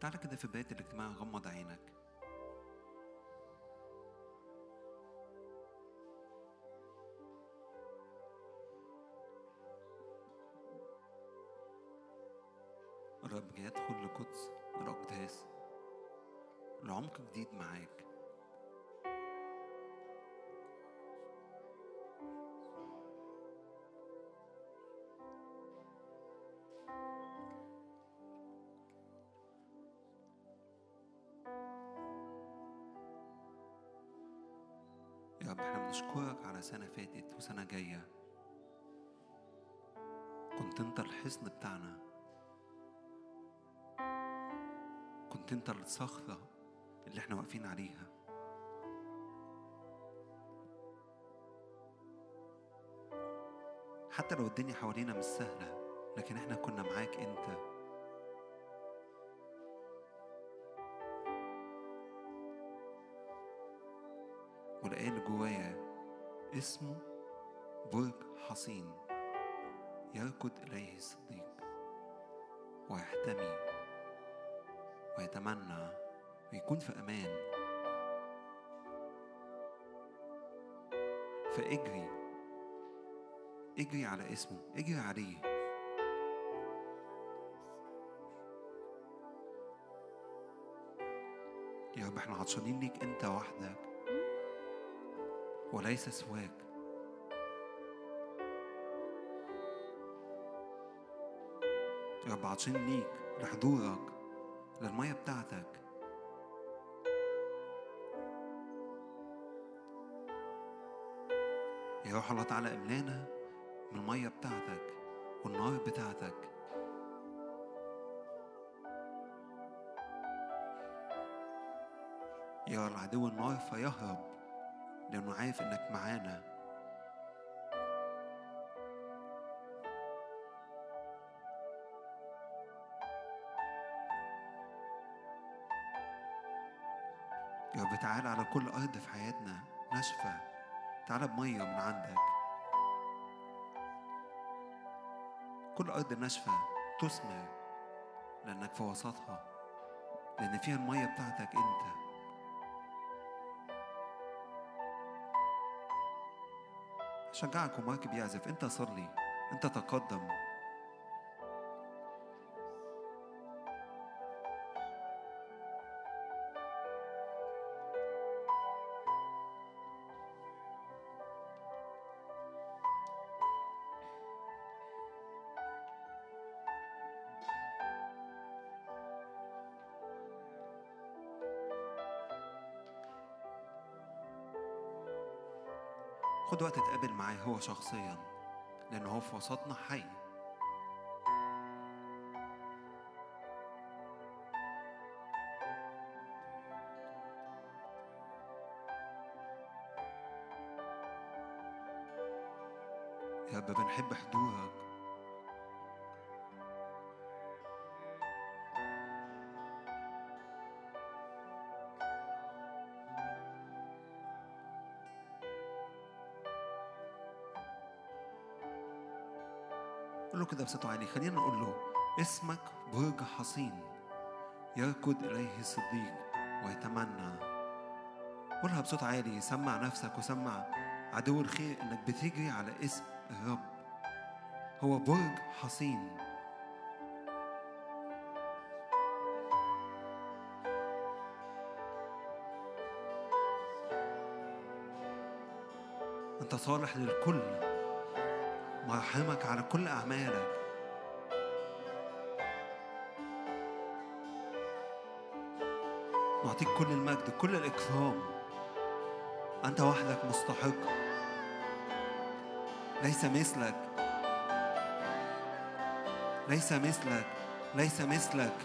تعالى كده في بداية الاجتماع غمض عينك. الرب يدخل لقدس الأقداس لعمق جديد معاك. بنشكرك على سنة فاتت وسنة جاية. كنت أنت الحصن بتاعنا. كنت أنت الصخرة اللي إحنا واقفين عليها. حتى لو الدنيا حوالينا مش سهلة لكن إحنا كنا معاك أنت. اللي جوايا اسمه برج حصين يركض إليه الصديق ويحتمي ويتمنى ويكون في أمان. فإجري إجري على اسمه إجري عليه. يا رب إحنا عطشانين ليك أنت وحدك. وليس سواك. يا رب عطشانين ليك لحضورك للمية بتاعتك. يا روح الله تعالى إملانا من المية بتاعتك والنار بتاعتك. يا العدو النار فيهرب. لأنه عارف إنك معانا. يا رب تعالى على كل أرض في حياتنا ناشفة تعالى بمية من عندك. كل أرض ناشفة تثمر لأنك في وسطها لأن فيها المية بتاعتك أنت. أشجعك ومواكب يعزف أنت صلي أنت تقدم. شخصيا لأنه هو في وسطنا حي. يا بنحب حضورك كده بصوت عالي. خلينا نقول له اسمك برج حصين يركض إليه الصديق ويتمنى. قولها بصوت عالي سمع نفسك وسمع عدو الخير إنك بتجري على اسم الرب. هو برج حصين. أنت صالح للكل. مراحمك على كل أعمالك. نعطيك كل المجد كل الإكرام. أنت وحدك مستحق. ليس مثلك. ليس مثلك. ليس مثلك.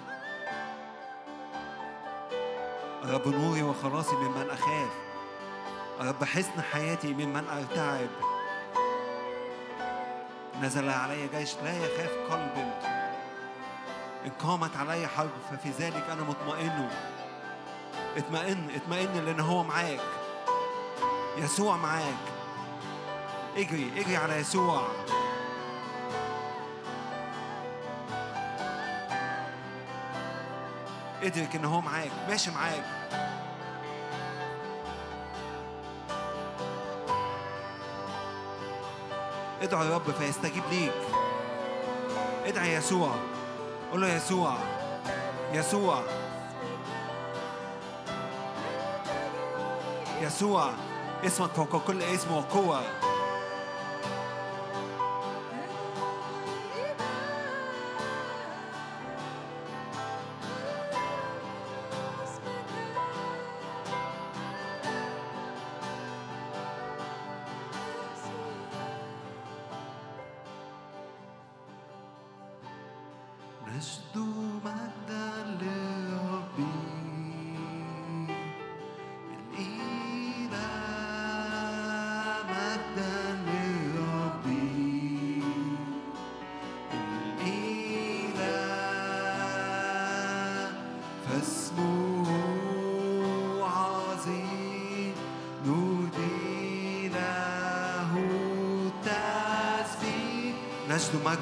رب نوري وخلاصي ممن أخاف. رب حسن حياتي ممن أرتعب. نزل علي جيش لا يخاف قلب إن قامت علي حرب ففي ذلك أنا مطمئن. اطمئن اطمئن لأن هو معاك. يسوع معاك. اجري اجري على يسوع. ادرك إن هو معاك. ماشي معاك. ادعو يا رب فيستجيب ليك. ادعي يسوع. قل له يسوع. يسوع. يسوع. اسمك فوق كل اسم وقوة.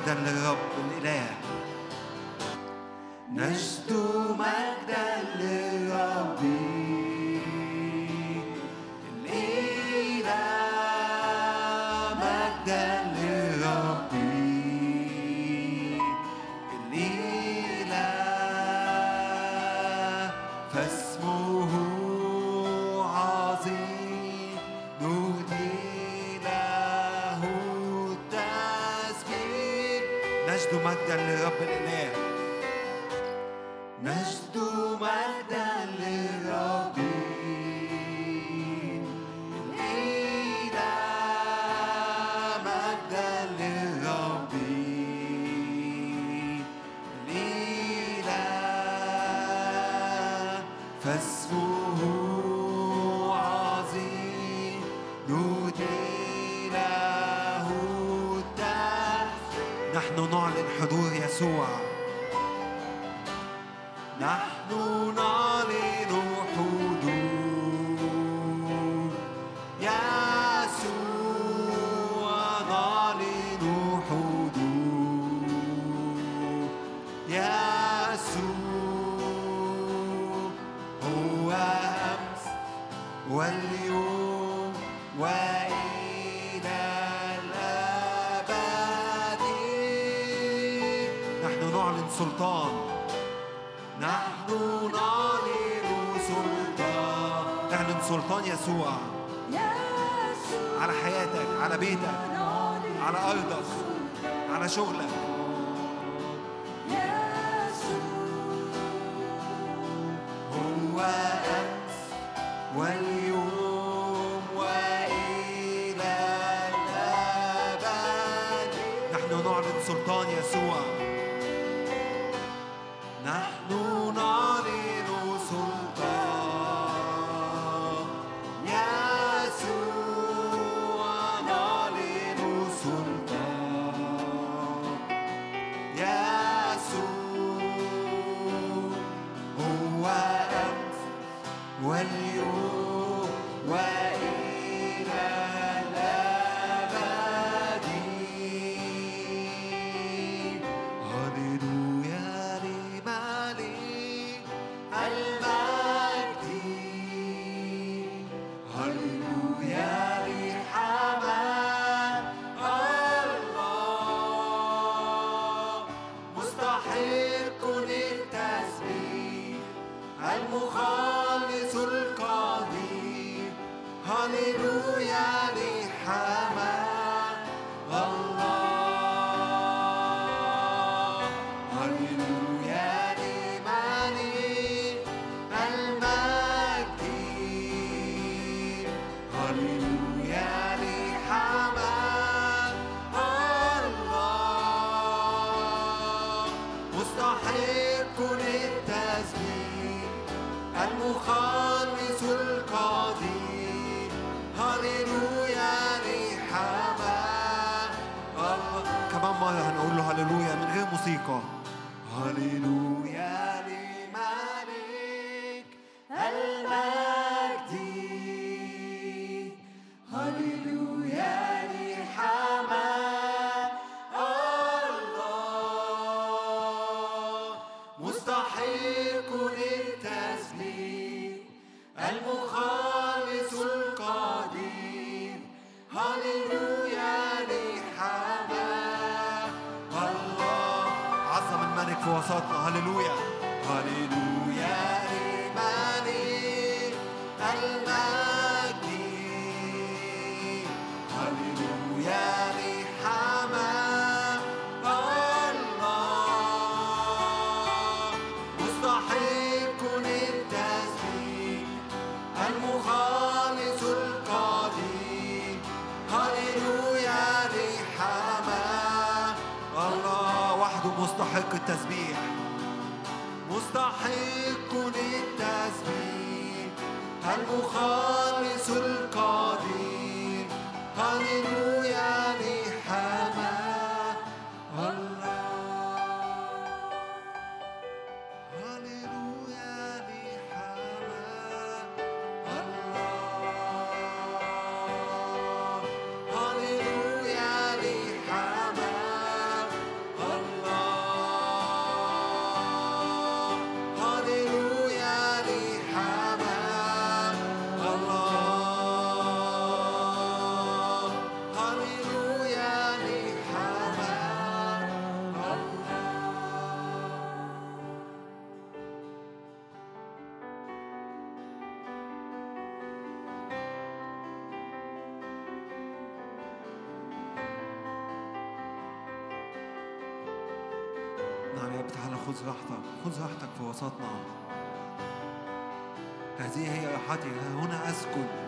مجدا للرب الإله. نجد مجدا للرب. الإله مجدا للرب. الليلة فاسمه can happen شغلك. يسوع هو الأبد. نحن نعلن سلطان يسوع. خذ راحتك خذ راحتك في وسطنا. هذه هي راحتي هنا أسكن.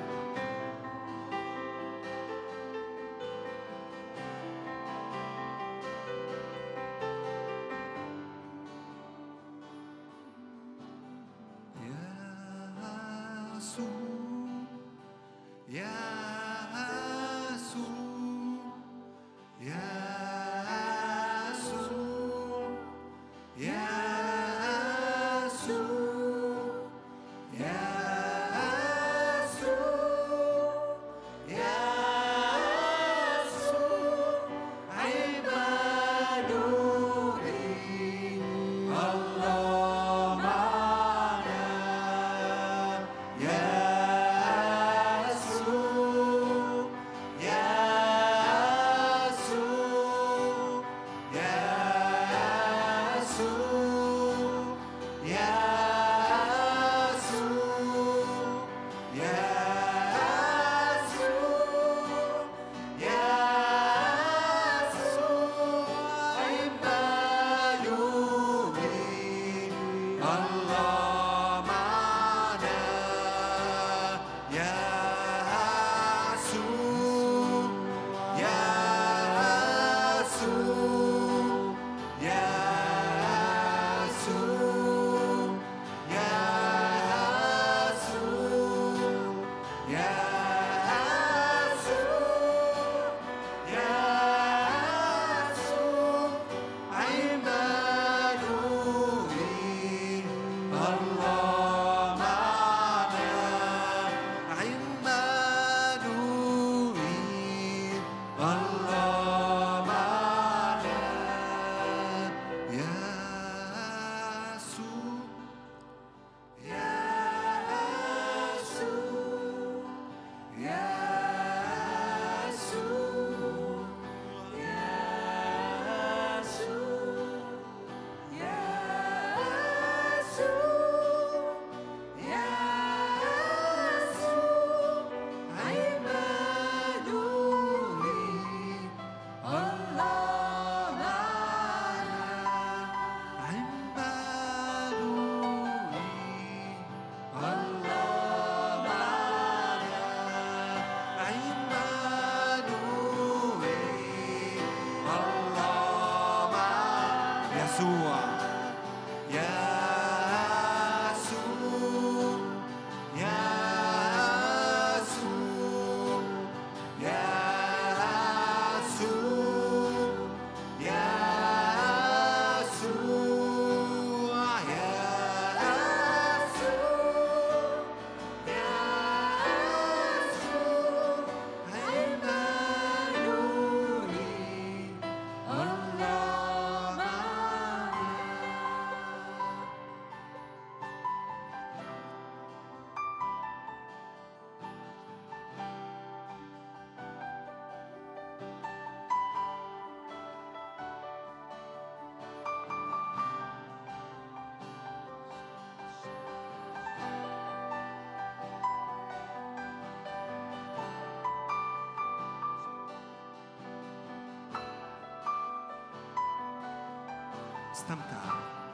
استمتع.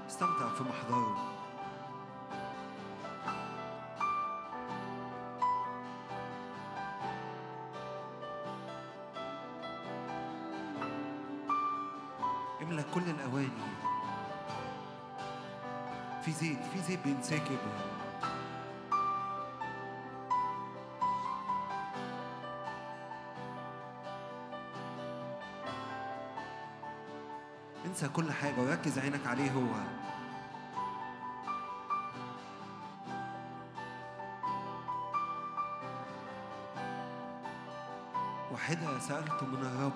استمتع في محضره. املى كل الأواني. في زيت في زيت بينسكب كل حاجة وركز عينك عليه هو. واحدة سألت من الرب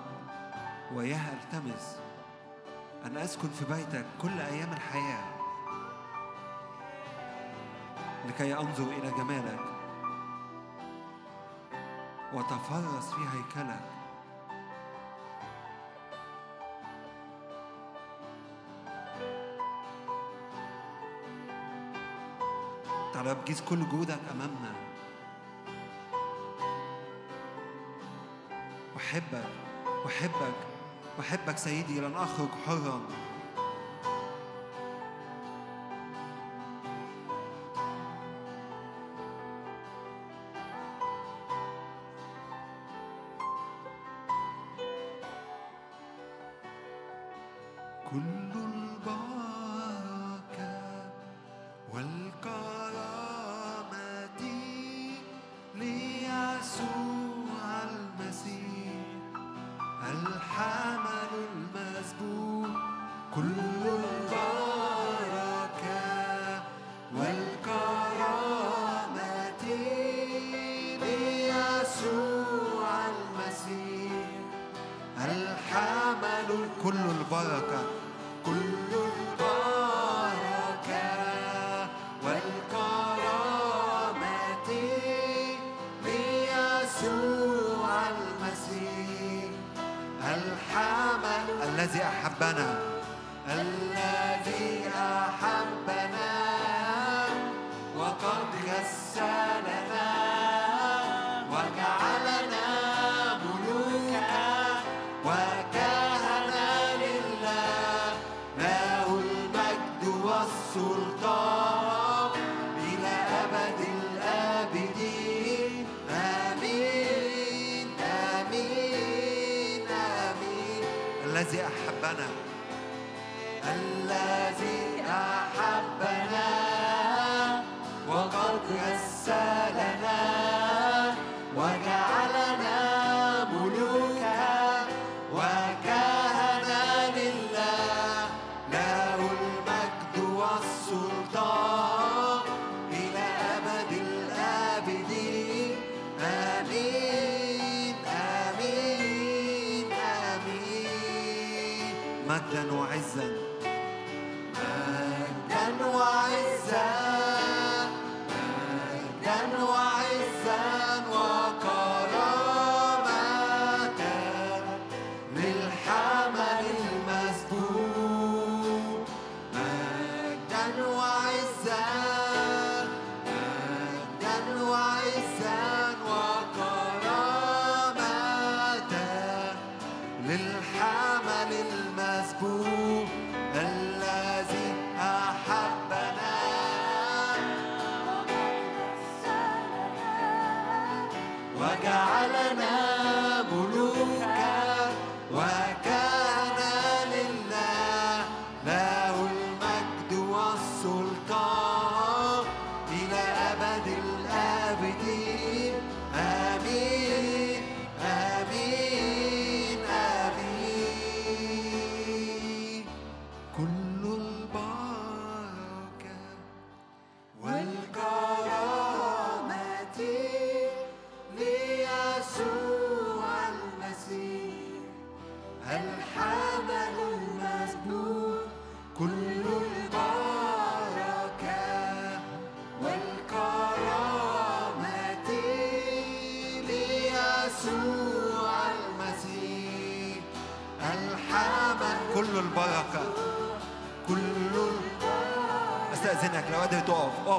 وإياها ألتمس أن أسكن في بيتك كل أيام الحياة. لكي أنظر إلى جمالك وتفرس في هيكلك. رب جيز كل جهودك أمامنا. أحبك أحبك أحبك سيدي لن أخرج حرا.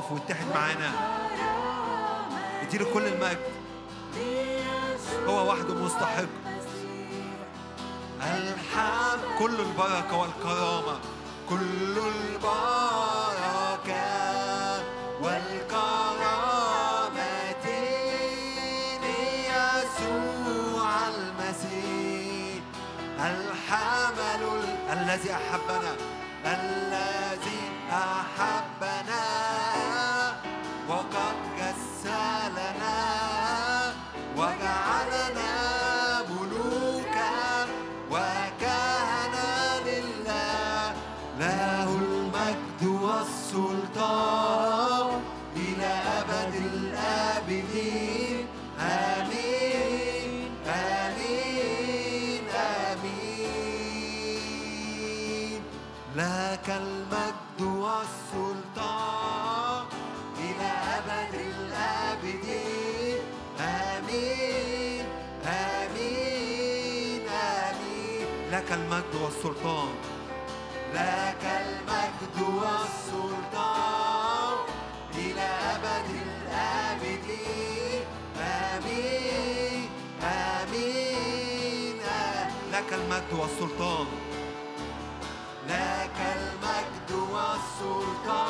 يقف ويتحد معانا. اديله كل المجد. هو وحده مستحق. الحمد كل البركة والكرامة. كل البركة والكرامة. ليسوع المسيح. الحمل الذي أحبنا. لك المجد والسلطان. لك المجد والسلطان. إلى أبد الآبدين. آمين. آمين. لك المجد والسلطان. لك المجد والسلطان.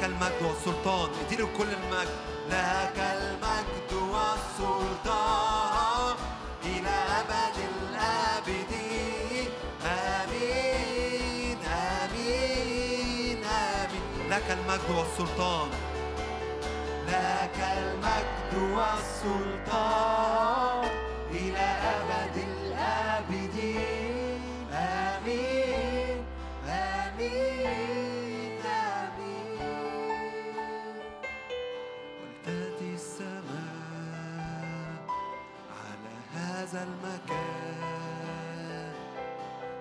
لك المجد والسلطان. اديله كل المجد. لك المجد والسلطان. إلى أبد الآبدين. آمين آمين آمين. لك المجد والسلطان. لك المجد والسلطان. إلى أبد الآبدين هذا المكان.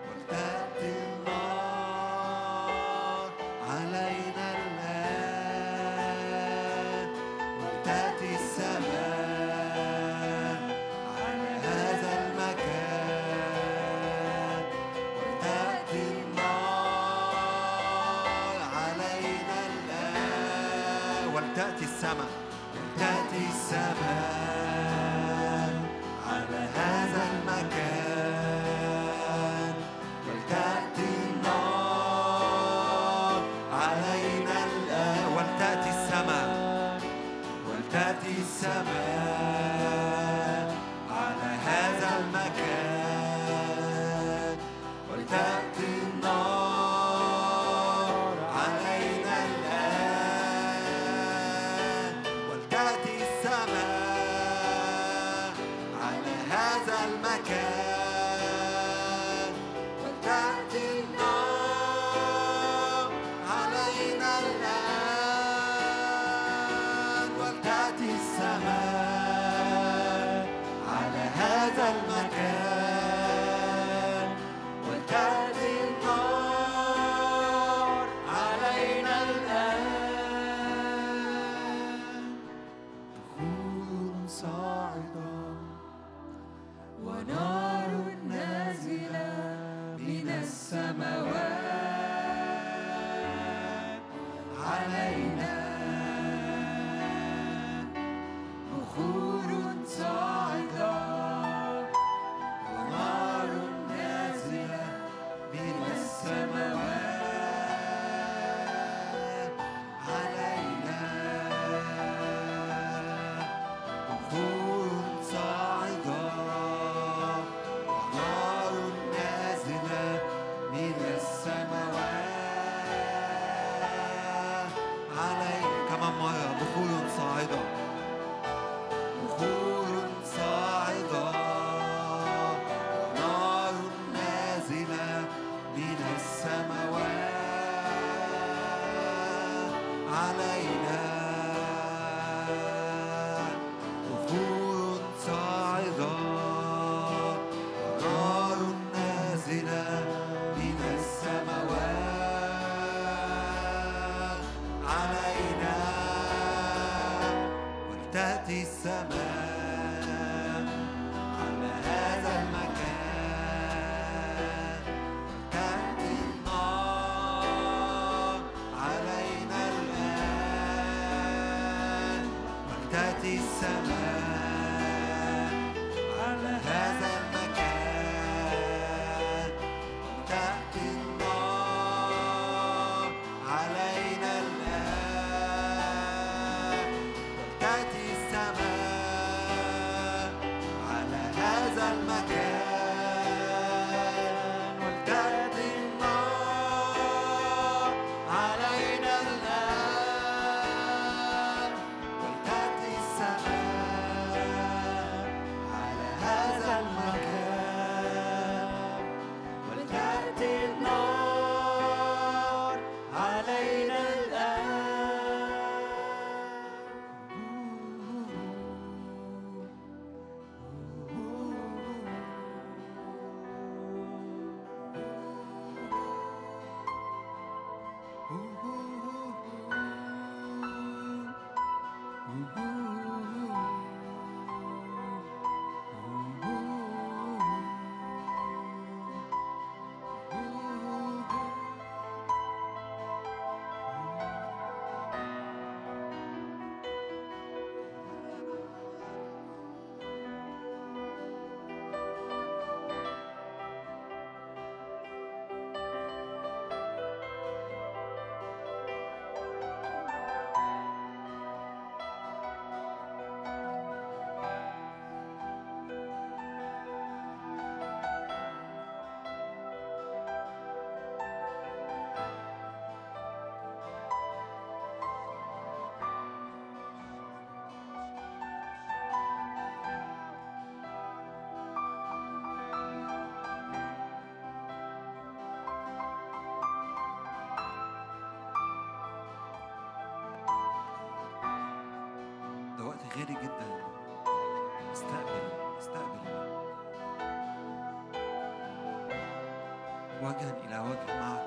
ولتأتي النار علينا الآن. ولتأتي السماء على هذا المكان. ولتأتي النار علينا الآن. ولتأتي السماء. ولتأتي السماء. على هذا المكان غالي جدا. استقبل استقبل. وجها إلى وجه معك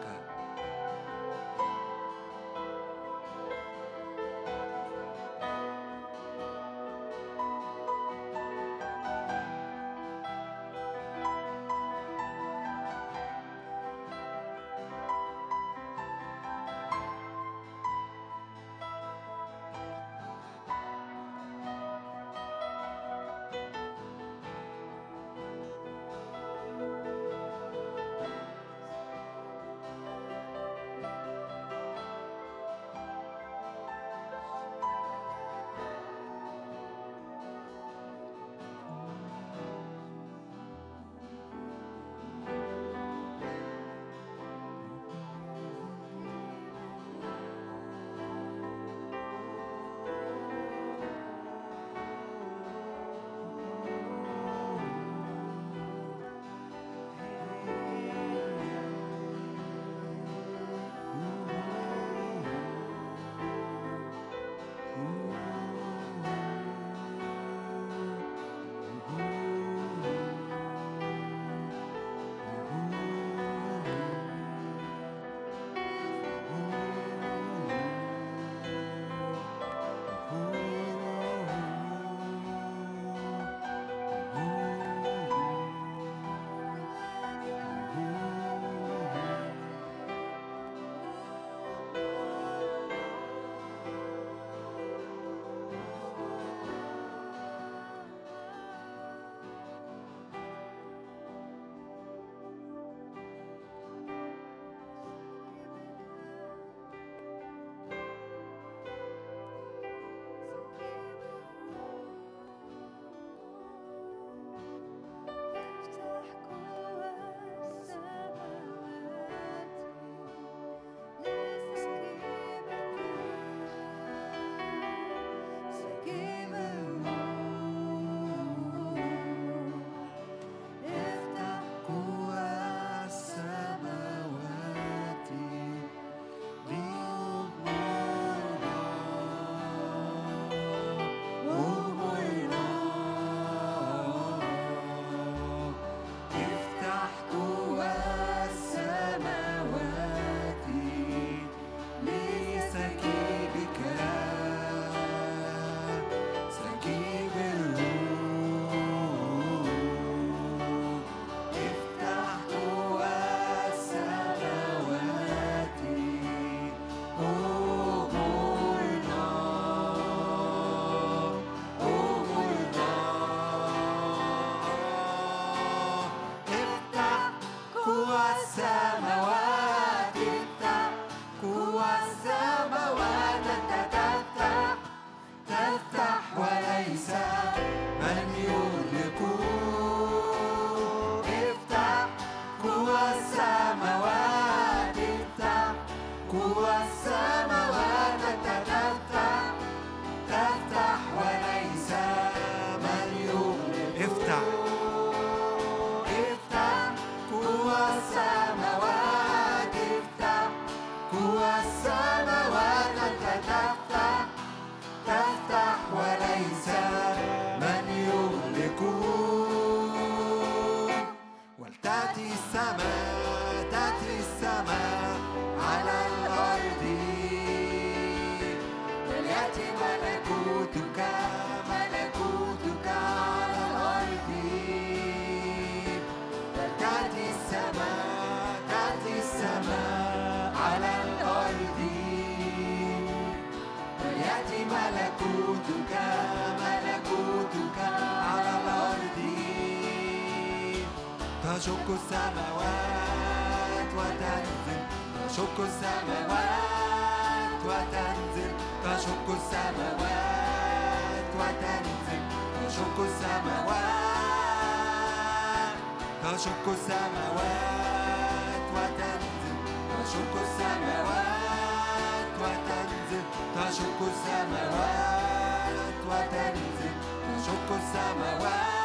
نشق السماوات وتنزل نشق السماوات وتنزل تشق السماوات وتنزل تشق السماوات.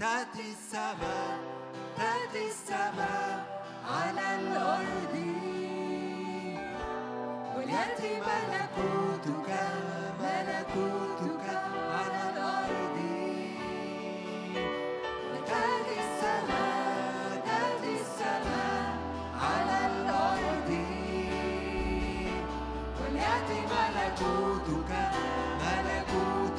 وارتدي ملكوتك ملكوتك.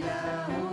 Yeah.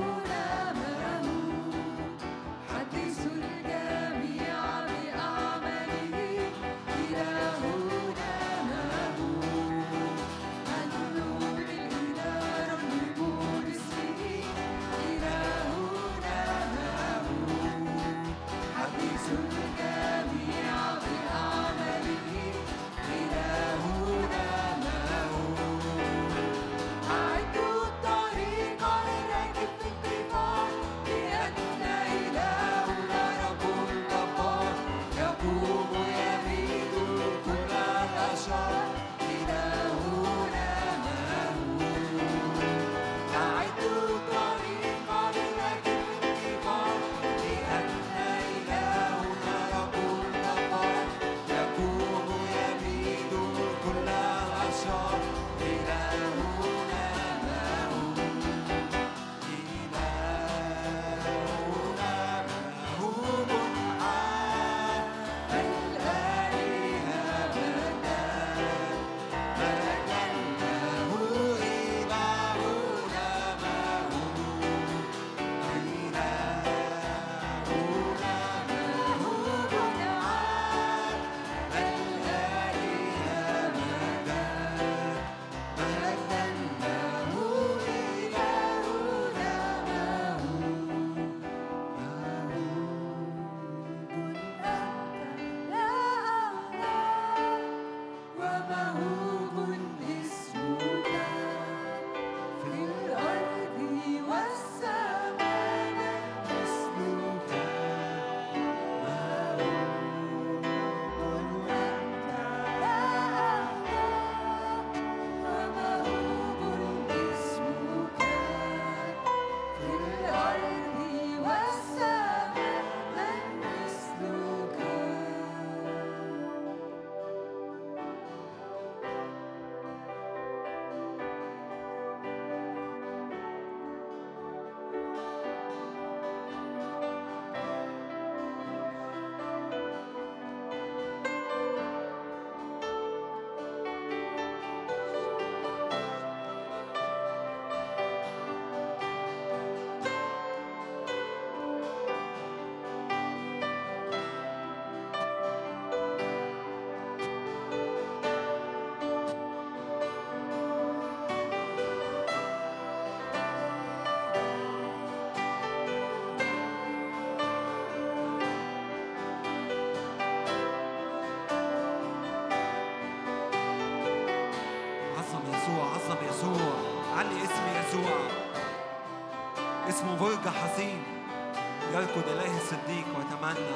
يركض إليه الصديق ويتمنى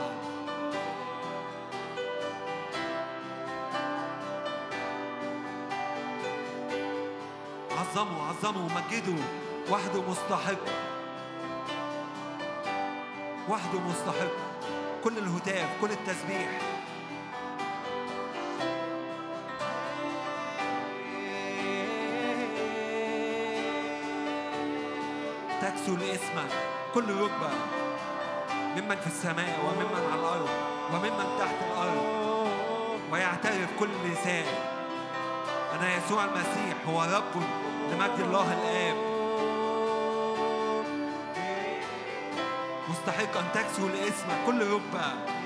عظموا عظموا مجدوا وحده مستحق. وحده مستحق. كل الهتاف كل التسبيح. تكسو لاسمك كل ركبة ممن في السماء وممن على الأرض وممن تحت الأرض. ويعترف كل لسان. أن يسوع المسيح هو رب لمجد الله الآب. مستحق أن تكسو لاسمك كل ركبة.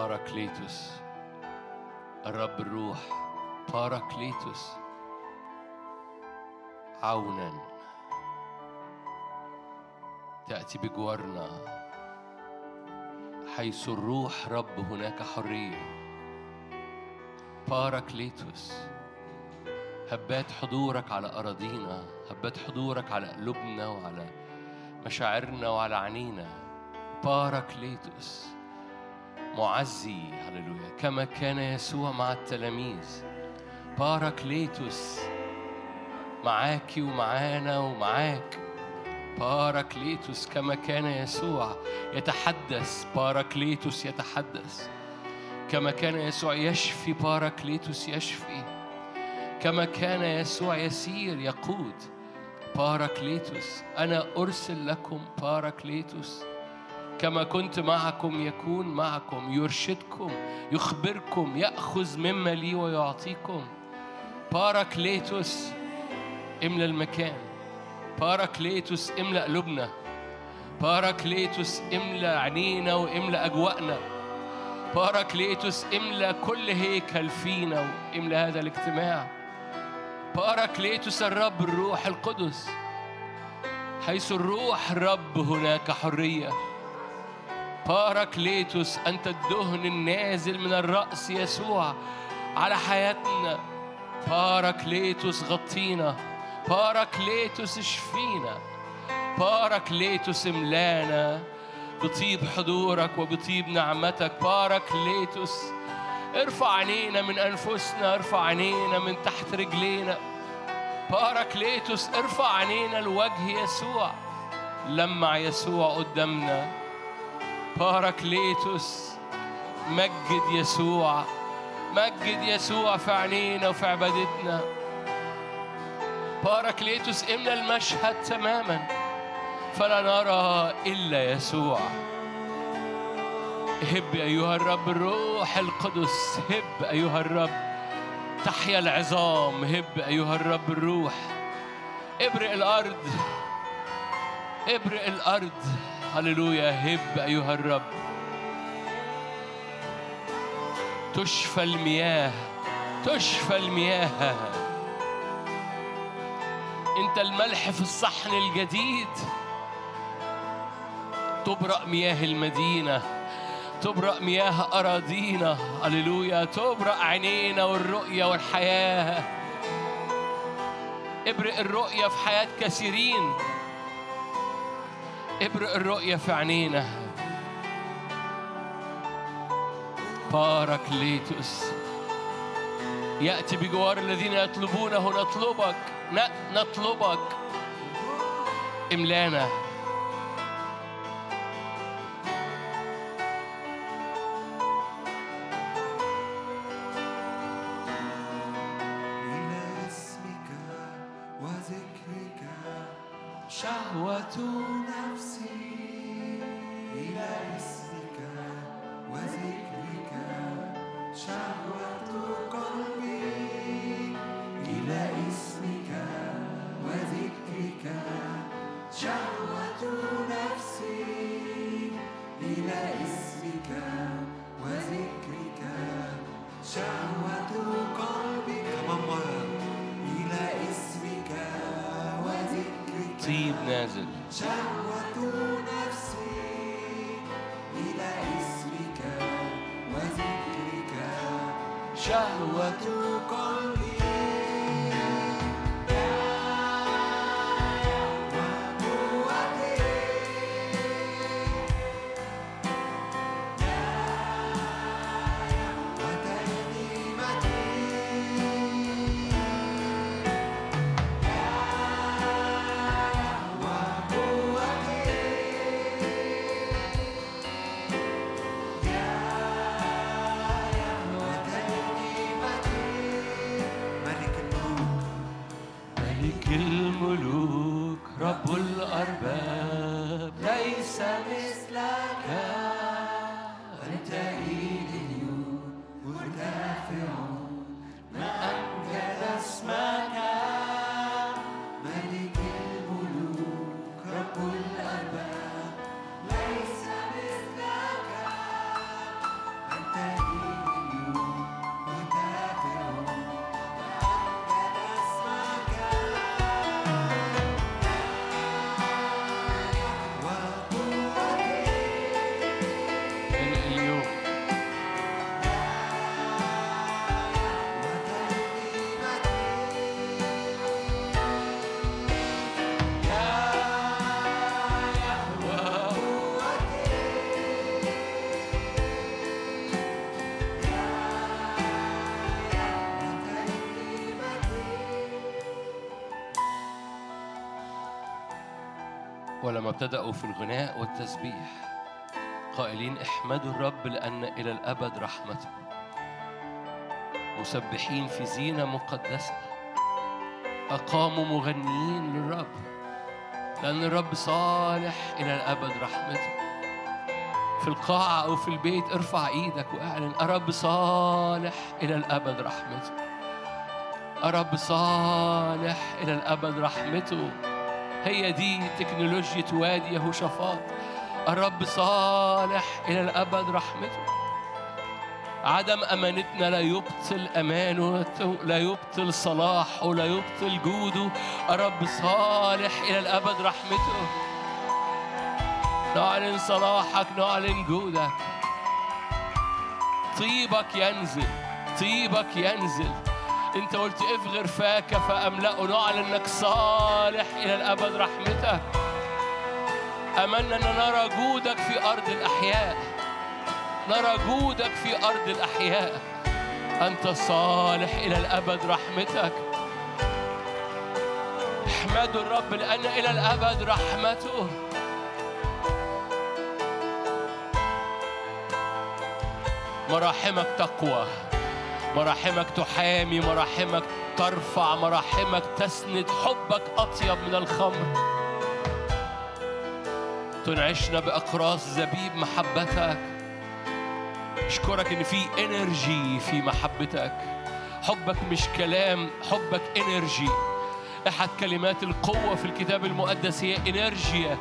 باراكليتوس الرب الروح باراكليتوس عونا. تأتي بجوارنا. حيث الروح رب هناك حرية. باراكليتوس هبات حضورك على أراضينا. هبات حضورك على قلوبنا وعلى مشاعرنا وعلى عينينا باراكليتوس معزي هللويا كما كان يسوع مع التلاميذ. باراكليتوس معاكي ومعانا ومعاك. باراكليتوس كما كان يسوع يتحدث. باراكليتوس يتحدث. كما كان يسوع يشفي باراكليتوس يشفي. كما كان يسوع يسير يقود. باراكليتوس أنا أرسل لكم باراكليتوس كما كنت معكم يكون معكم يرشدكم يخبركم يأخذ مما لي ويعطيكم. باراكليتوس املى المكان. باراكليتوس املى قلوبنا باراكليتوس املى عينينا واملى أجواءنا. باراكليتوس املى كل هيكل فينا واملى هذا الاجتماع. باراكليتوس الرب الروح القدس. حيث الروح الرب هناك حرية. باراكليتوس أنت الدهن النازل من الرأس يسوع على حياتنا. باراكليتوس غطينا باراكليتوس اشفينا باراكليتوس املانا. بطيب حضورك وبطيب نعمتك. باراكليتوس ارفع عينينا من أنفسنا ارفع عينينا من تحت رجلينا. باراكليتوس ارفع عينينا لوجه يسوع. لمع يسوع قدامنا. باراكليتوس مجد يسوع مجد يسوع في عينينا وفي عبادتنا باراكليتوس املى المشهد تماما فلا نرى الا يسوع هب ايها الرب الروح القدس هب ايها الرب تحيا العظام هب ايها الرب الروح ابرق الأرض ابرق الأرض هللويا هب أيها الرب. تشفى المياه تشفى المياه. أنت الملح في الصحن الجديد. تبرأ مياه المدينة تبرأ مياه أراضينا. هللويا تبرأ عينينا والرؤية والحياة. ابرق الرؤية في حياة كثيرين. ابرق الرؤية في عينينا باراكليتوس يأتي بجوار الذين يطلبونه نطلبك نطلبك. املانا. شهوة نفسي إلى اسمك وذكرك. شهوة قلبي إلى اسمك وذكرك. شهوة نفسي إلى اسمك وذكرك. شهوة طيب نازل شهوة نفسي إلى اسمك وذكرك شهوة قلبي ابتدأوا في الغناء والتسبيح. قائلين احمدوا الرب لأن إلى الأبد رحمته. مسبحين في زينة مقدسة. أقاموا مغنيين للرب. لأن الرب صالح إلى الأبد رحمته. في القاعة أو في البيت ارفع إيدك وأعلن الرب صالح إلى الأبد رحمته. الرب صالح إلى الأبد رحمته. هي دي تكنولوجيا وادي يهوشافاط الرب صالح إلى الأبد رحمته. عدم أمانتنا لا يبطل أمانته لا يبطل صلاحه لا يبطل جوده. الرب صالح إلى الأبد رحمته. نعلن صلاحك نعلن جودك. طيبك ينزل طيبك ينزل. انت قلت افغر فاك فأملأه. نعلن انك صالح إلى الأبد رحمتك أملنا أن نرى جودك في أرض الأحياء. نرى جودك في أرض الأحياء. أنت صالح إلى الأبد رحمتك. احمدوا الرب لأن إلى الأبد رحمته. مراحمك تقوى. مراحمك تحامي مراحمك ترفع مراحمك تسند. حبك أطيب من الخمر. تنعشنا بأقراص زبيب محبتك. أشكرك إن في إنرجي في محبتك. حبك مش كلام حبك إنرجي. أحد كلمات القوة في الكتاب المقدس هي إنرجيا.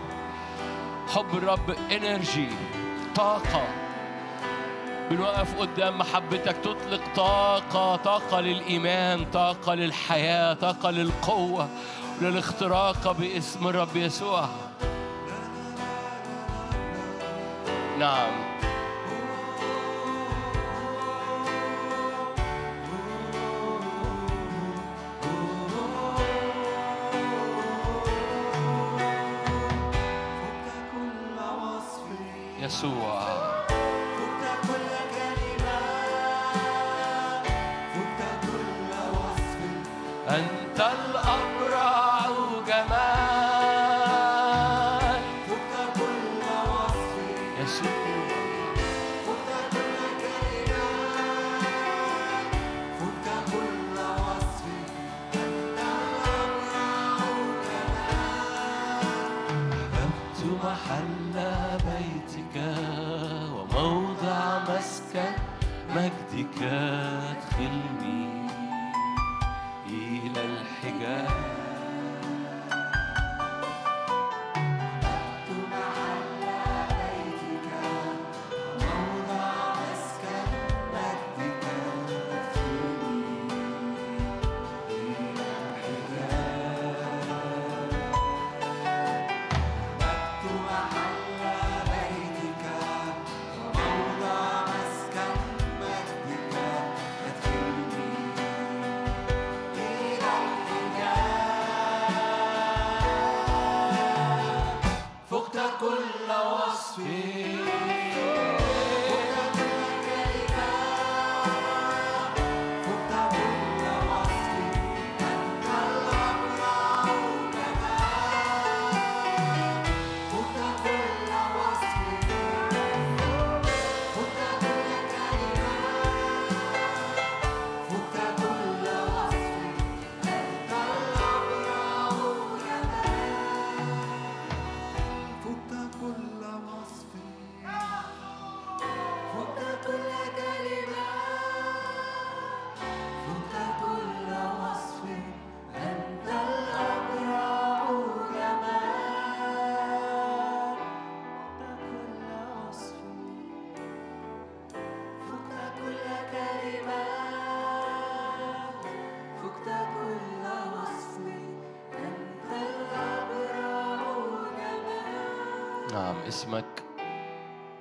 حب الرب إنرجي طاقة. بنوقف قدام محبتك تطلق طاقة طاقة للإيمان طاقة للحياة طاقة للقوة للاختراق باسم الرب يسوع. نعم.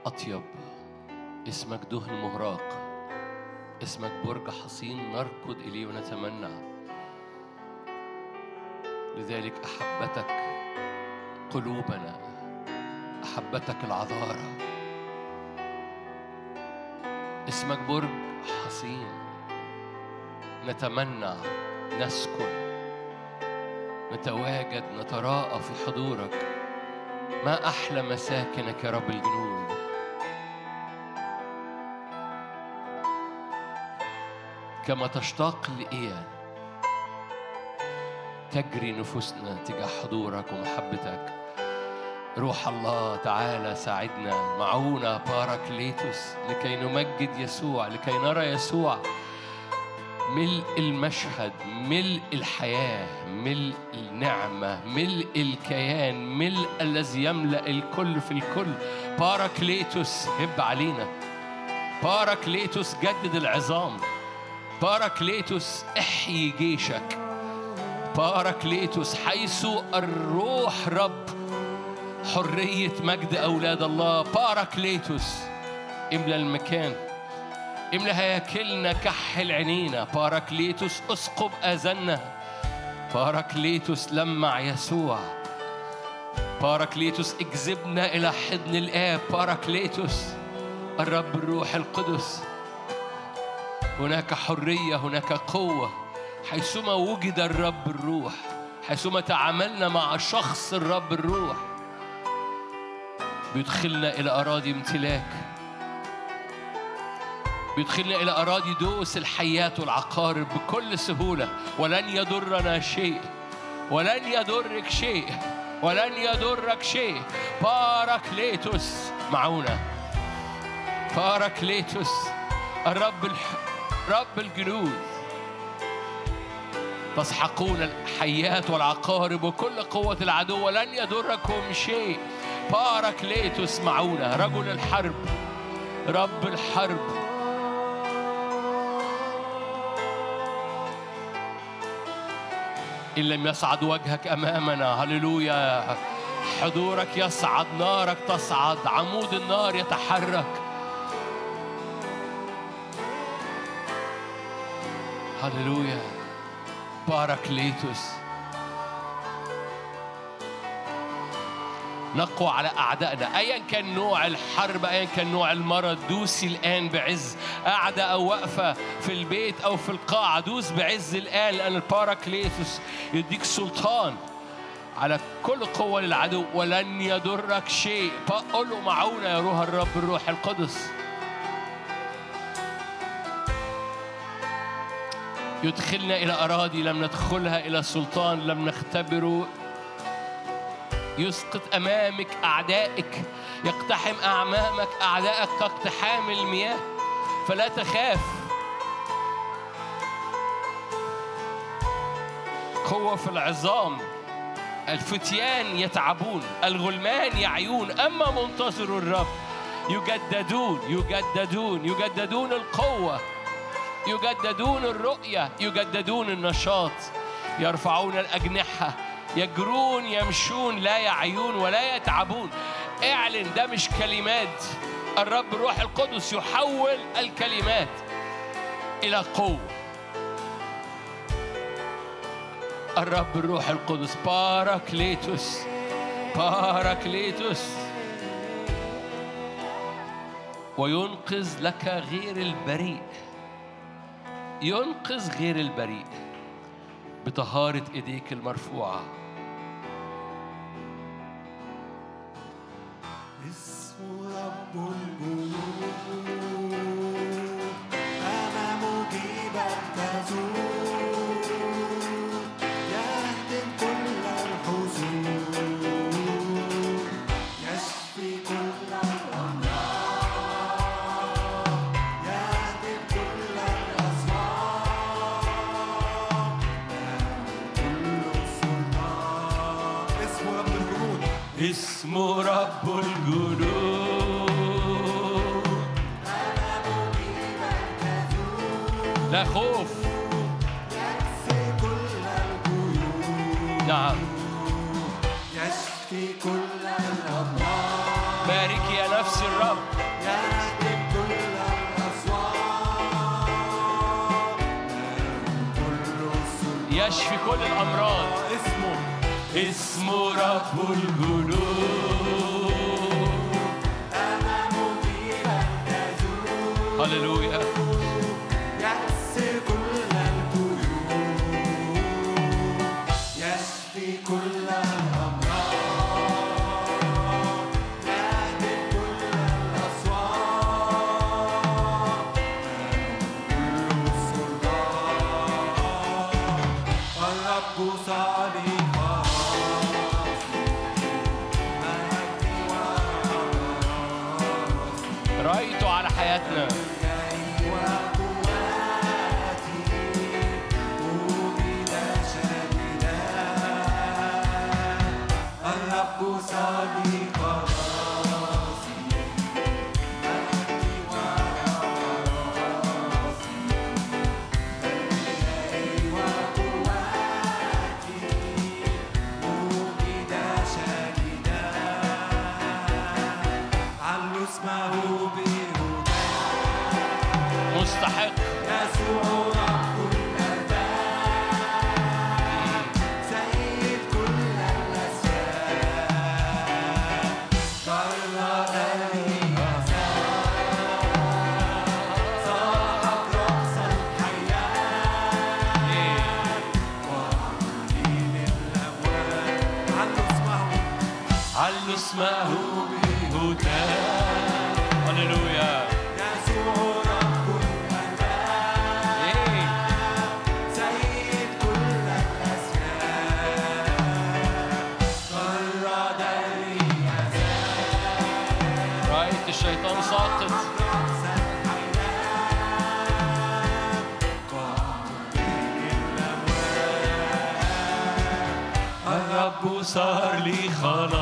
أطيب. اسمك دهن مهراق اسمك برج حصين نركض إليه ونتمنى. لذلك أحبتك قلوبنا. أحبتك العذارى. اسمك برج حصين. نتمنى نسكن. نتواجد نتراءى في حضورك. ما أحلى مساكنك يا رب الجنود؟ كما تشتاق لإيال تجري نفوسنا تجاه حضورك ومحبتك. روح الله تعالى ساعدنا. معونا باراكليتوس لكي نمجد يسوع لكي نرى يسوع. ملء المشهد ملء الحياة ملء النعمة ملء الكيان ملء الذي يملأ الكل في الكل. باراكليتوس هب علينا. باراكليتوس جدد العظام. باراكليتوس احيي جيشك. باراكليتوس حيث الروح رب حرية مجد أولاد الله. باراكليتوس املى المكان. املى هياكلنا كحل عينينا باراكليتوس اثقب اذاننا باراكليتوس لمع يسوع. باراكليتوس اجذبنا إلى حضن الآب. باراكليتوس الرب الروح القدس. هناك حرية هناك قوة. حيثما وجد الرب الروح حيثما تعاملنا مع شخص الرب الروح بيدخلنا إلى أراضي امتلاك. بيدخلنا إلى أراضي دوس الحيات والعقارب بكل سهولة. ولن يضرنا شيء. ولن يضرك شيء. ولن يضرك شيء. باراكليتوس معونا باراكليتوس الرب الح... رب الجنود. تسحقون الحيات والعقارب وكل قوة العدو ولن يضركم شيء. باراكليتوس معونا رجل الحرب. رب الحرب. إن لم يصعد وجهك أمامنا. هللويا. حضورك يصعد. نارك تصعد. عمود النار يتحرك. هللويا باراكليتوس نقوى على أعدائنا. أيا كان نوع الحرب أيا كان نوع المرض دوسي الآن بعز. قاعدة أو واقفة في البيت أو في القاعة دوس بعز الآن لأن الباراكليتوس يديك سلطان على كل قوة للعدو ولن يضرك شيء. قل له معونا يا روح الرب الروح القدس. يدخلنا إلى أراضي لم ندخلها إلى سلطان لم نختبره يسقط أمامك أعدائك يقتحم أمامك أعدائك كاقتحام المياه. فلا تخاف. قوة في العظام. الفتيان يتعبون الغلمان يعيون. أما منتظر الرب يجددون يجددون يجددون القوة. يجددون الرؤية يجددون النشاط يرفعون الأجنحة يجرون يمشون لا يعيون ولا يتعبون. اعلن ده مش كلمات. الرب روح القدس يحول الكلمات إلى قوة. الرب الروح القدس باراكليتوس باراكليتوس وينقذ لك غير البريء. ينقذ غير البريء بطهارة إيديك المرفوعة. اسم رب اسم رب الجنود لا خوف. نعم. يشفي كل الأمراض بارك يا نفس الرب. يهدم كل السلطان يشفي كل الأمراض. اسمه اسم رب الجنود هللويا اسمه هللويا. يسوع الشيطان ساقط الرب صار لي خلاصي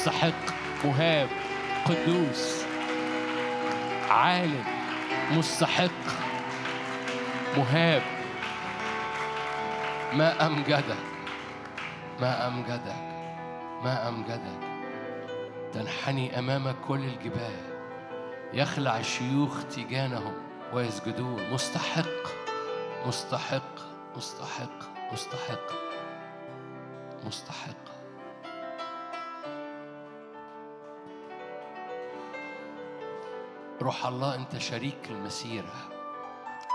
مستحق مهاب قدوس. عال مستحق مهاب. ما أمجدك ما أمجدك ما أمجدك. تنحني أمامك كل الجبال. يخلع الشيوخ تيجانهم ويسجدون. مستحق مستحق مستحق مستحق مستحق. روح الله أنت شريك المسيرة.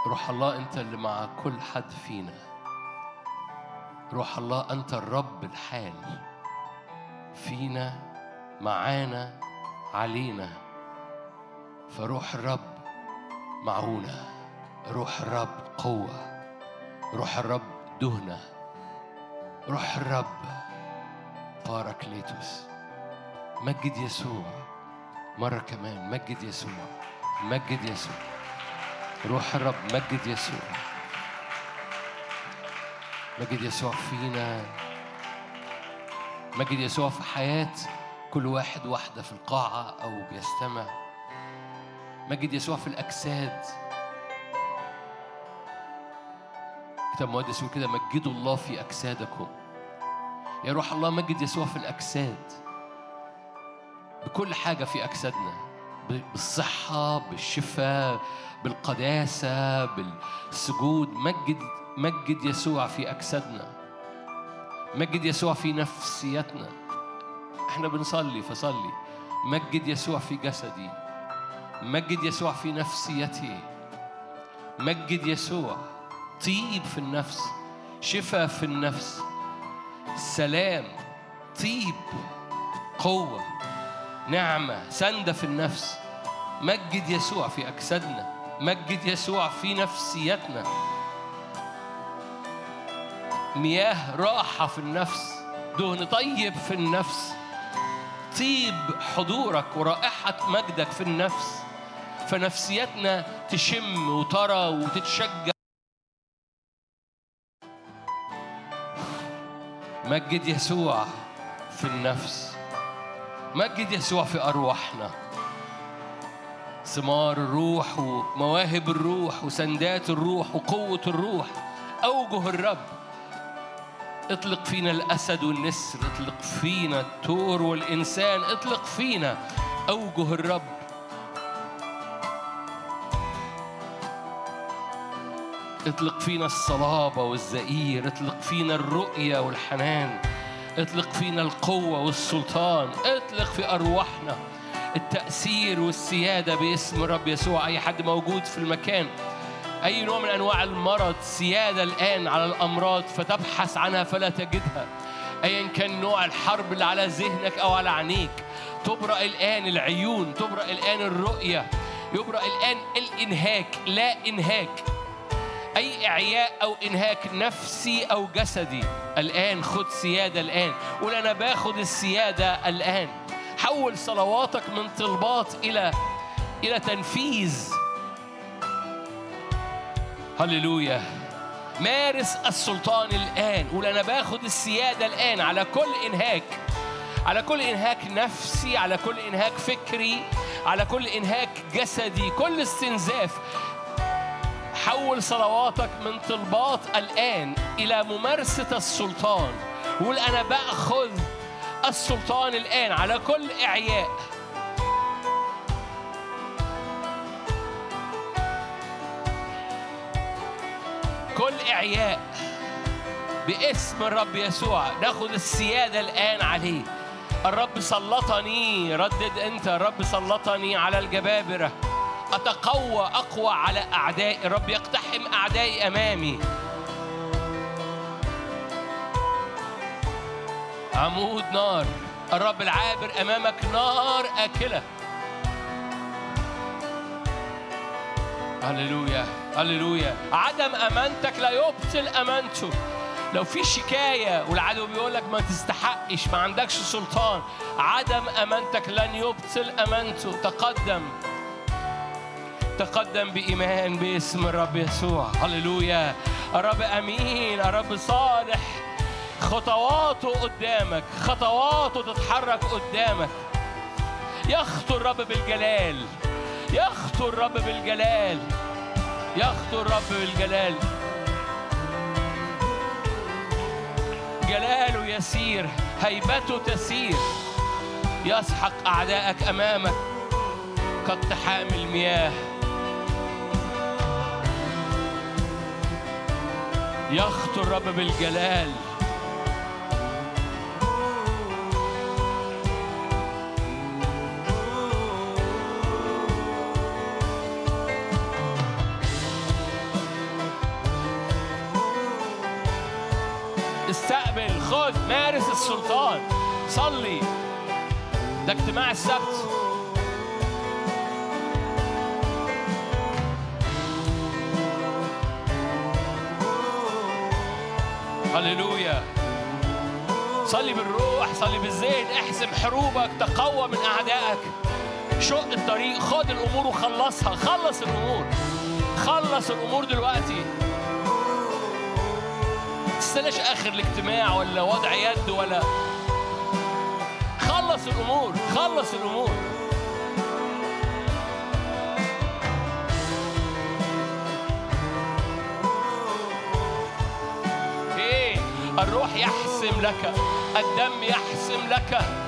روح الله أنت اللي مع كل حد فينا. روح الله أنت الرب الحال فينا معانا علينا. فروح الرب معونا روح الرب قوة. روح الرب دهنة. روح الرب باراكليتوس مجد يسوع مرة كمان. مجد يسوع. مجد يسوع. روح الرب مجد يسوع. مجد يسوع فينا. مجد يسوع في حياة كل واحد واحدة في القاعة أو بيستمع. مجد يسوع في الأجساد. كتاب مقدس يقول كده مجدوا الله في أجسادكم. يا روح الله مجد يسوع في الأجساد. بكل حاجة في أجسادنا. بالصحة بالشفاء بالقداسة بالسجود. مجد مجد يسوع في أجسادنا. مجد يسوع في نفسيتنا إحنا بنصلي فصلي. مجد يسوع في جسدي. مجد يسوع في نفسيتي. مجد يسوع طيب في النفس شفاء في النفس سلام طيب قوة نعمة سندة في النفس. مجد يسوع في أجسادنا. مجد يسوع في نفسيتنا. مياه راحة في النفس. دهن طيب في النفس. طيب حضورك ورائحة مجدك في النفس. فنفسيتنا تشم وترى وتتشجع. مجد يسوع في النفس. مجد يسوع في أرواحنا. ثمار الروح ومواهب الروح وسندات الروح وقوة الروح. أوجه الرب اطلق فينا الأسد والنسر اطلق فينا التور والإنسان اطلق فينا. أوجه الرب. اطلق فينا الصلابة والزئير اطلق فينا الرؤية والحنان. اطلق فينا القوة والسلطان اطلق في أرواحنا التأثير والسيادة باسم الرب يسوع. أي حد موجود في المكان أي نوع من أنواع المرض سيادة الآن على الأمراض فتبحث عنها فلا تجدها. أيا كان نوع الحرب اللي على ذهنك أو على عينيك. تبرأ الآن العيون تبرأ الآن الرؤية يبرأ الآن الإنهاك لا إنهاك. أي إعياء أو إنهاك نفسي أو جسدي. الآن خد سيادة الآن. قول أنا باخد السيادة الآن. حول صلواتك من طلبات إلى إلى تنفيذ. هللويا. مارس السلطان الآن. قول أنا باخد السيادة الآن. على كل إنهاك. على كل إنهاك نفسي. على كل إنهاك فكري. على كل إنهاك جسدي. كل استنزاف. حول صلواتك من طلبات الآن إلى ممارسة السلطان. قول أنا بأخذ السلطان الآن على كل إعياء. كل إعياء باسم الرب يسوع ناخد السيادة الآن عليه. الرب سلطني ردد أنت الرب سلطني على الجبابرة. أتقوى أقوى على أعدائي الرب يقتحم أعدائي أمامي. عمود نار الرب العابر أمامك نار آكلة. هللويا هللويا. عدم أمانتك لا يبطل أمانته. لو في شكاية والعدو بيقول لك ما تستحقش ما عندكش سلطان. عدم أمانتك لن يبطل أمانته. تقدم. تقدم بإيمان باسم الرب يسوع. هللويا. الرب أمين. الرب صالح. خطواته قدامك. خطواته تتحرك قدامك. يخطو الرب بالجلال. يخطو الرب بالجلال. يخطو الرب بالجلال. جلاله يسير. هيبته تسير. يسحق أعدائك أمامك. كاقتحام المياه يخطو الرب بالجلال. استقبل خذ مارس السلطان. صلي. ده اجتماع السبت. هللويا. صلي بالروح صلي بالذهن احسم حروبك تقوى من أعدائك. شق الطريق خد الأمور وخلصها. خلص الأمور. خلص الأمور دلوقتي. تستناش آخر الاجتماع ولا وضع يد ولا. خلص الأمور خلص الأمور. الروح يحسم لك الدم يحسم لك.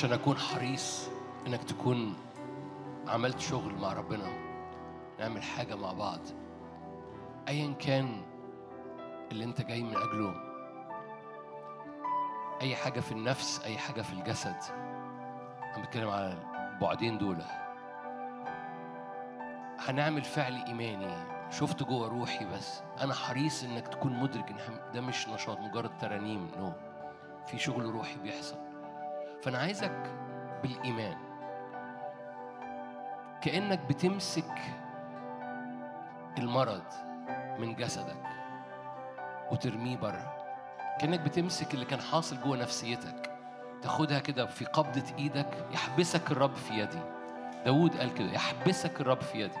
عشان أكون حريص إنك تكون عملت شغل مع ربنا نعمل حاجة مع بعض. أيا كان اللي أنت جاي من أجله أي حاجة في النفس أي حاجة في الجسد. أنا بتكلم على البعدين دول. هنعمل فعل إيماني. شفت جوه روحي بس. أنا حريص إنك تكون مدرك إن ده مش نشاط مجرد ترانيم. نو في شغل روحي بيحصل. فأنا عايزك بالإيمان. كأنك بتمسك المرض من جسدك وترميه بره. كأنك بتمسك اللي كان حاصل جوه نفسيتك تاخدها كده في قبضة إيدك يحبسك الرب في يدي. داود قال كده يحبسك الرب في يدي.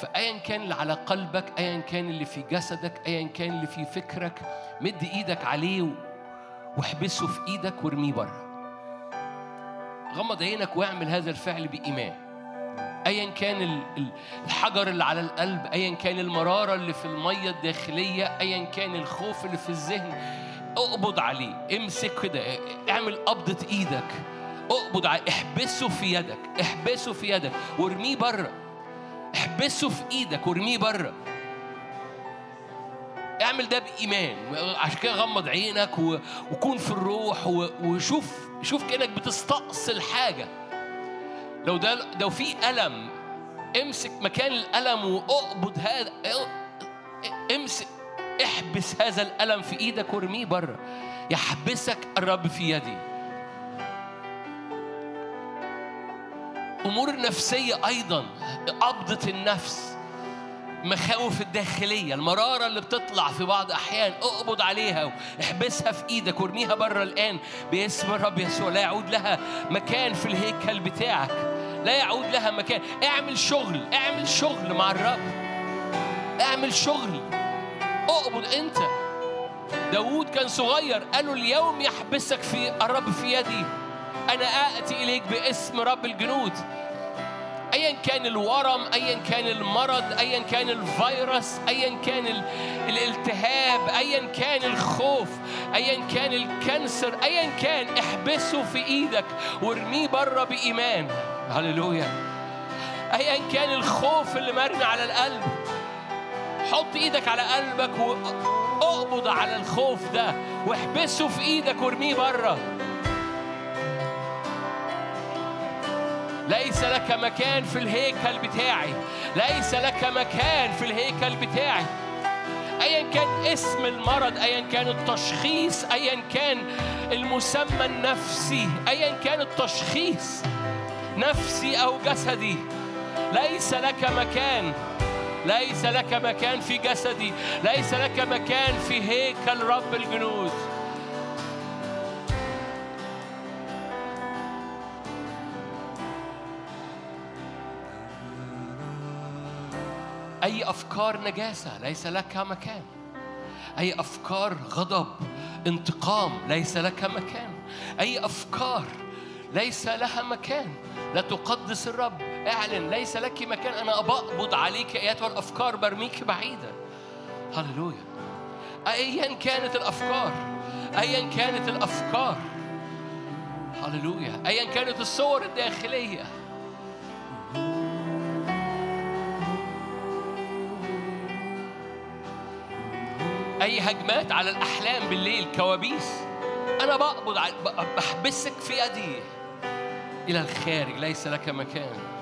فأيا كان اللي على قلبك أيا كان اللي في جسدك أيا كان اللي في فكرك مد إيدك عليه واحبسه في إيدك وارميه بره. غمض عينك واعمل هذا الفعل بإيمان. ايا كان ال- ال- الحجر اللي على القلب ايا كان المرارة اللي في المية الداخلية ايا كان الخوف اللي في الذهن أقبض عليه. امسك كده اعمل قبضة إيدك. أقبض عليه. احبسه في يدك. احبسه في يدك. وارميه بره. احبسه في إيدك. وارميه بره. اعمل ده بإيمان. عشان كده غمض عينك و... وكون في الروح و... وشوف شوف كأنك بتستأصل حاجة. لو ده لو في ألم امسك مكان الألم وأقبض هذا امسك احبس هذا الألم في إيدك وارميه بره يحبسك الرب في يدي. أمور النفسية أيضا قبضة النفس. مخاوف الداخلية المرارة اللي بتطلع في بعض أحيان اقبض عليها واحبسها في إيدك وارميها بره الآن باسم الرب يسوع. لا يعود لها مكان في الهيكل بتاعك. لا يعود لها مكان. اعمل شغل اعمل شغل مع الرب. اعمل شغل. اقبض انت. داود كان صغير قالوا اليوم يحبسك في الرب في يدي. أنا آتي إليك باسم رب الجنود. ايا كان الورم ايا كان المرض ايا كان الفيروس ايا كان ال- الالتهاب ايا كان الخوف ايا كان ال cancer ايا كان احبسه في إيدك وارميه بره بإيمان. هللويا. ايا كان الخوف اللي مرمي على القلب. حط إيدك على قلبك واقبض على الخوف ده واحبسه في إيدك وارميه بره ليس لك مكان في الهيكل بتاعي. ليس لك مكان في الهيكل بتاعي. ايا كان اسم المرض ايا كان التشخيص ايا كان المسمى النفسي ايا كان التشخيص نفسي أو جسدي. ليس لك مكان ليس لك مكان في جسدي. ليس لك مكان في هيكل رب الجنود. أي أفكار نجاسة ليس لك مكان. أي أفكار غضب انتقام ليس لك مكان. أي أفكار ليس لها مكان. لا تقدس الرب. اعلن ليس لك مكان. أنا بقبض عليك أيتها الأفكار برميك بعيدا. هللويا. أيا كانت الأفكار أيا كانت الأفكار. هللويا. أيا كانت الصور الداخلية. أي هجمات على الأحلام بالليل كوابيس. أنا بقبض بحبسك في يدي إلى الخارج ليس لك مكان.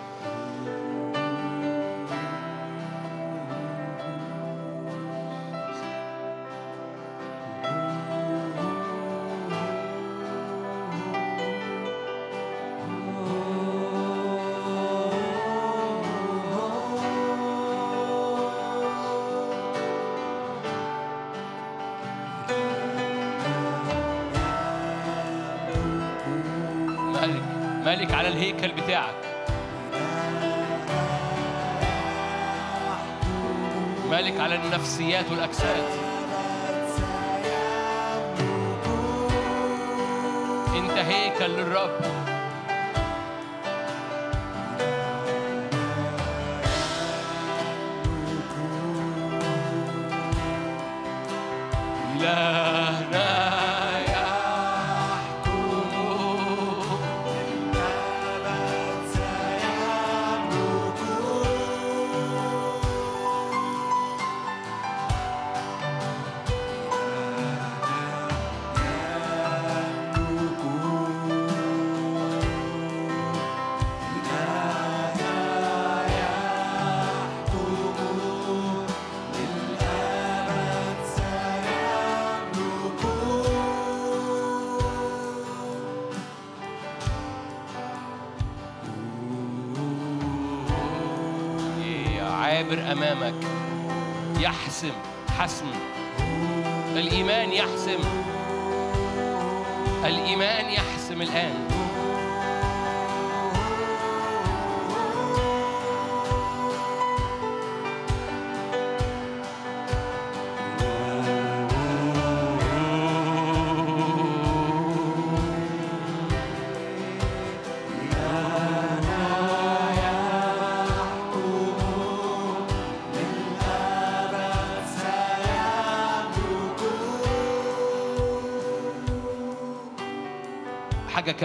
على الهيكل بتاعك. ملك على النفسيات والأجساد. انت هيكل للرب. عابر أمامك يحسم حسم. الإيمان يحسم الإيمان يحسم الآن.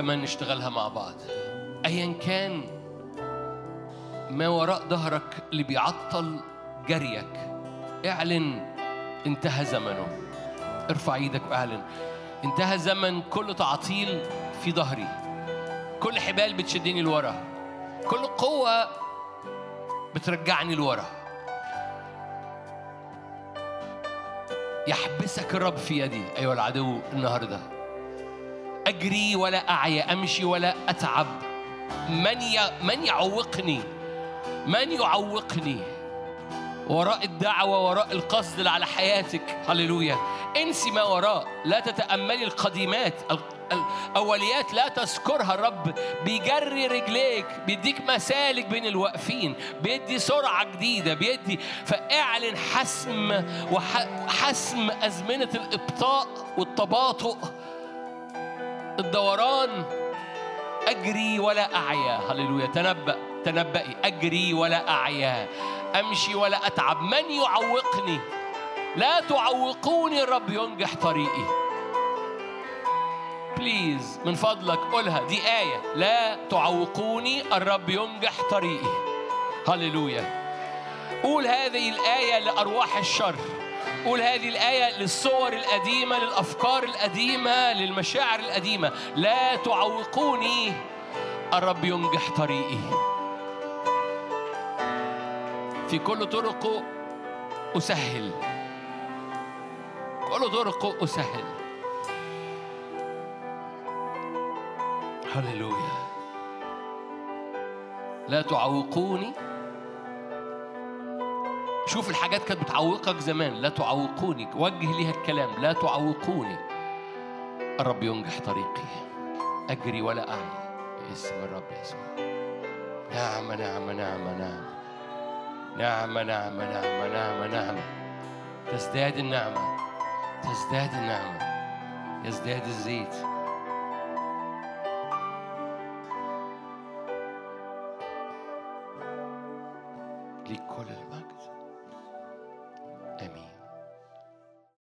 كمان نشتغلها مع بعض. أيا كان ما وراء ظهرك اللي بيعطل جريك اعلن انتهى زمنه. ارفع إيدك واعلن. انتهى زمن كل تعطيل في ظهري. كل حبال بتشدني لورا. كل قوة بترجعني لورا. يحبسك الرب في يدي. أيها العدو النهارده. أجري ولا أعيا أمشي ولا أتعب. من. من يعوقني؟ من يعوقني؟ وراء الدعوة وراء القصد اللي على حياتك. هللويا. انسي ما وراء. لا تتأملي القديمات. ال- الأوليات لا تذكرها الرب بيجري رجليك بيديك مسالك بين الواقفين. بيدي سرعة جديدة بيدي فاعلن حسم وحسم أزمنة الإبطاء والتباطؤ. الدوران. أجري ولا أعيا. هللويا. تنبأ. تنبئي. أجري ولا أعيا. أمشي ولا أتعب. من يعوقني؟ لا تعوقوني الرب ينجح طريقي. بليز من فضلك. قولها. دي آية. لا تعوقوني. الرب ينجح طريقي. هللويا. قول هذه الآية لأرواح الشر. قول هذه الآية للصور القديمة للأفكار القديمة للمشاعر القديمة. لا تعوقوني الرب ينجح طريقي. في كل طرقه أسهل. كل طرقه أسهل. هللويا. لا تعوقوني شوف الحاجات كانت بتعوقك زمان. لا تعوقوني. وجه ليها الكلام. لا تعوقوني. الرب ينجح طريقي. أجري ولا أعي باسم الرب يسوع. نعم نعم نعم نعم. نعم نعم نعم نعم نعم. تزداد النعمة. تزداد النعمة. يزداد الزيت.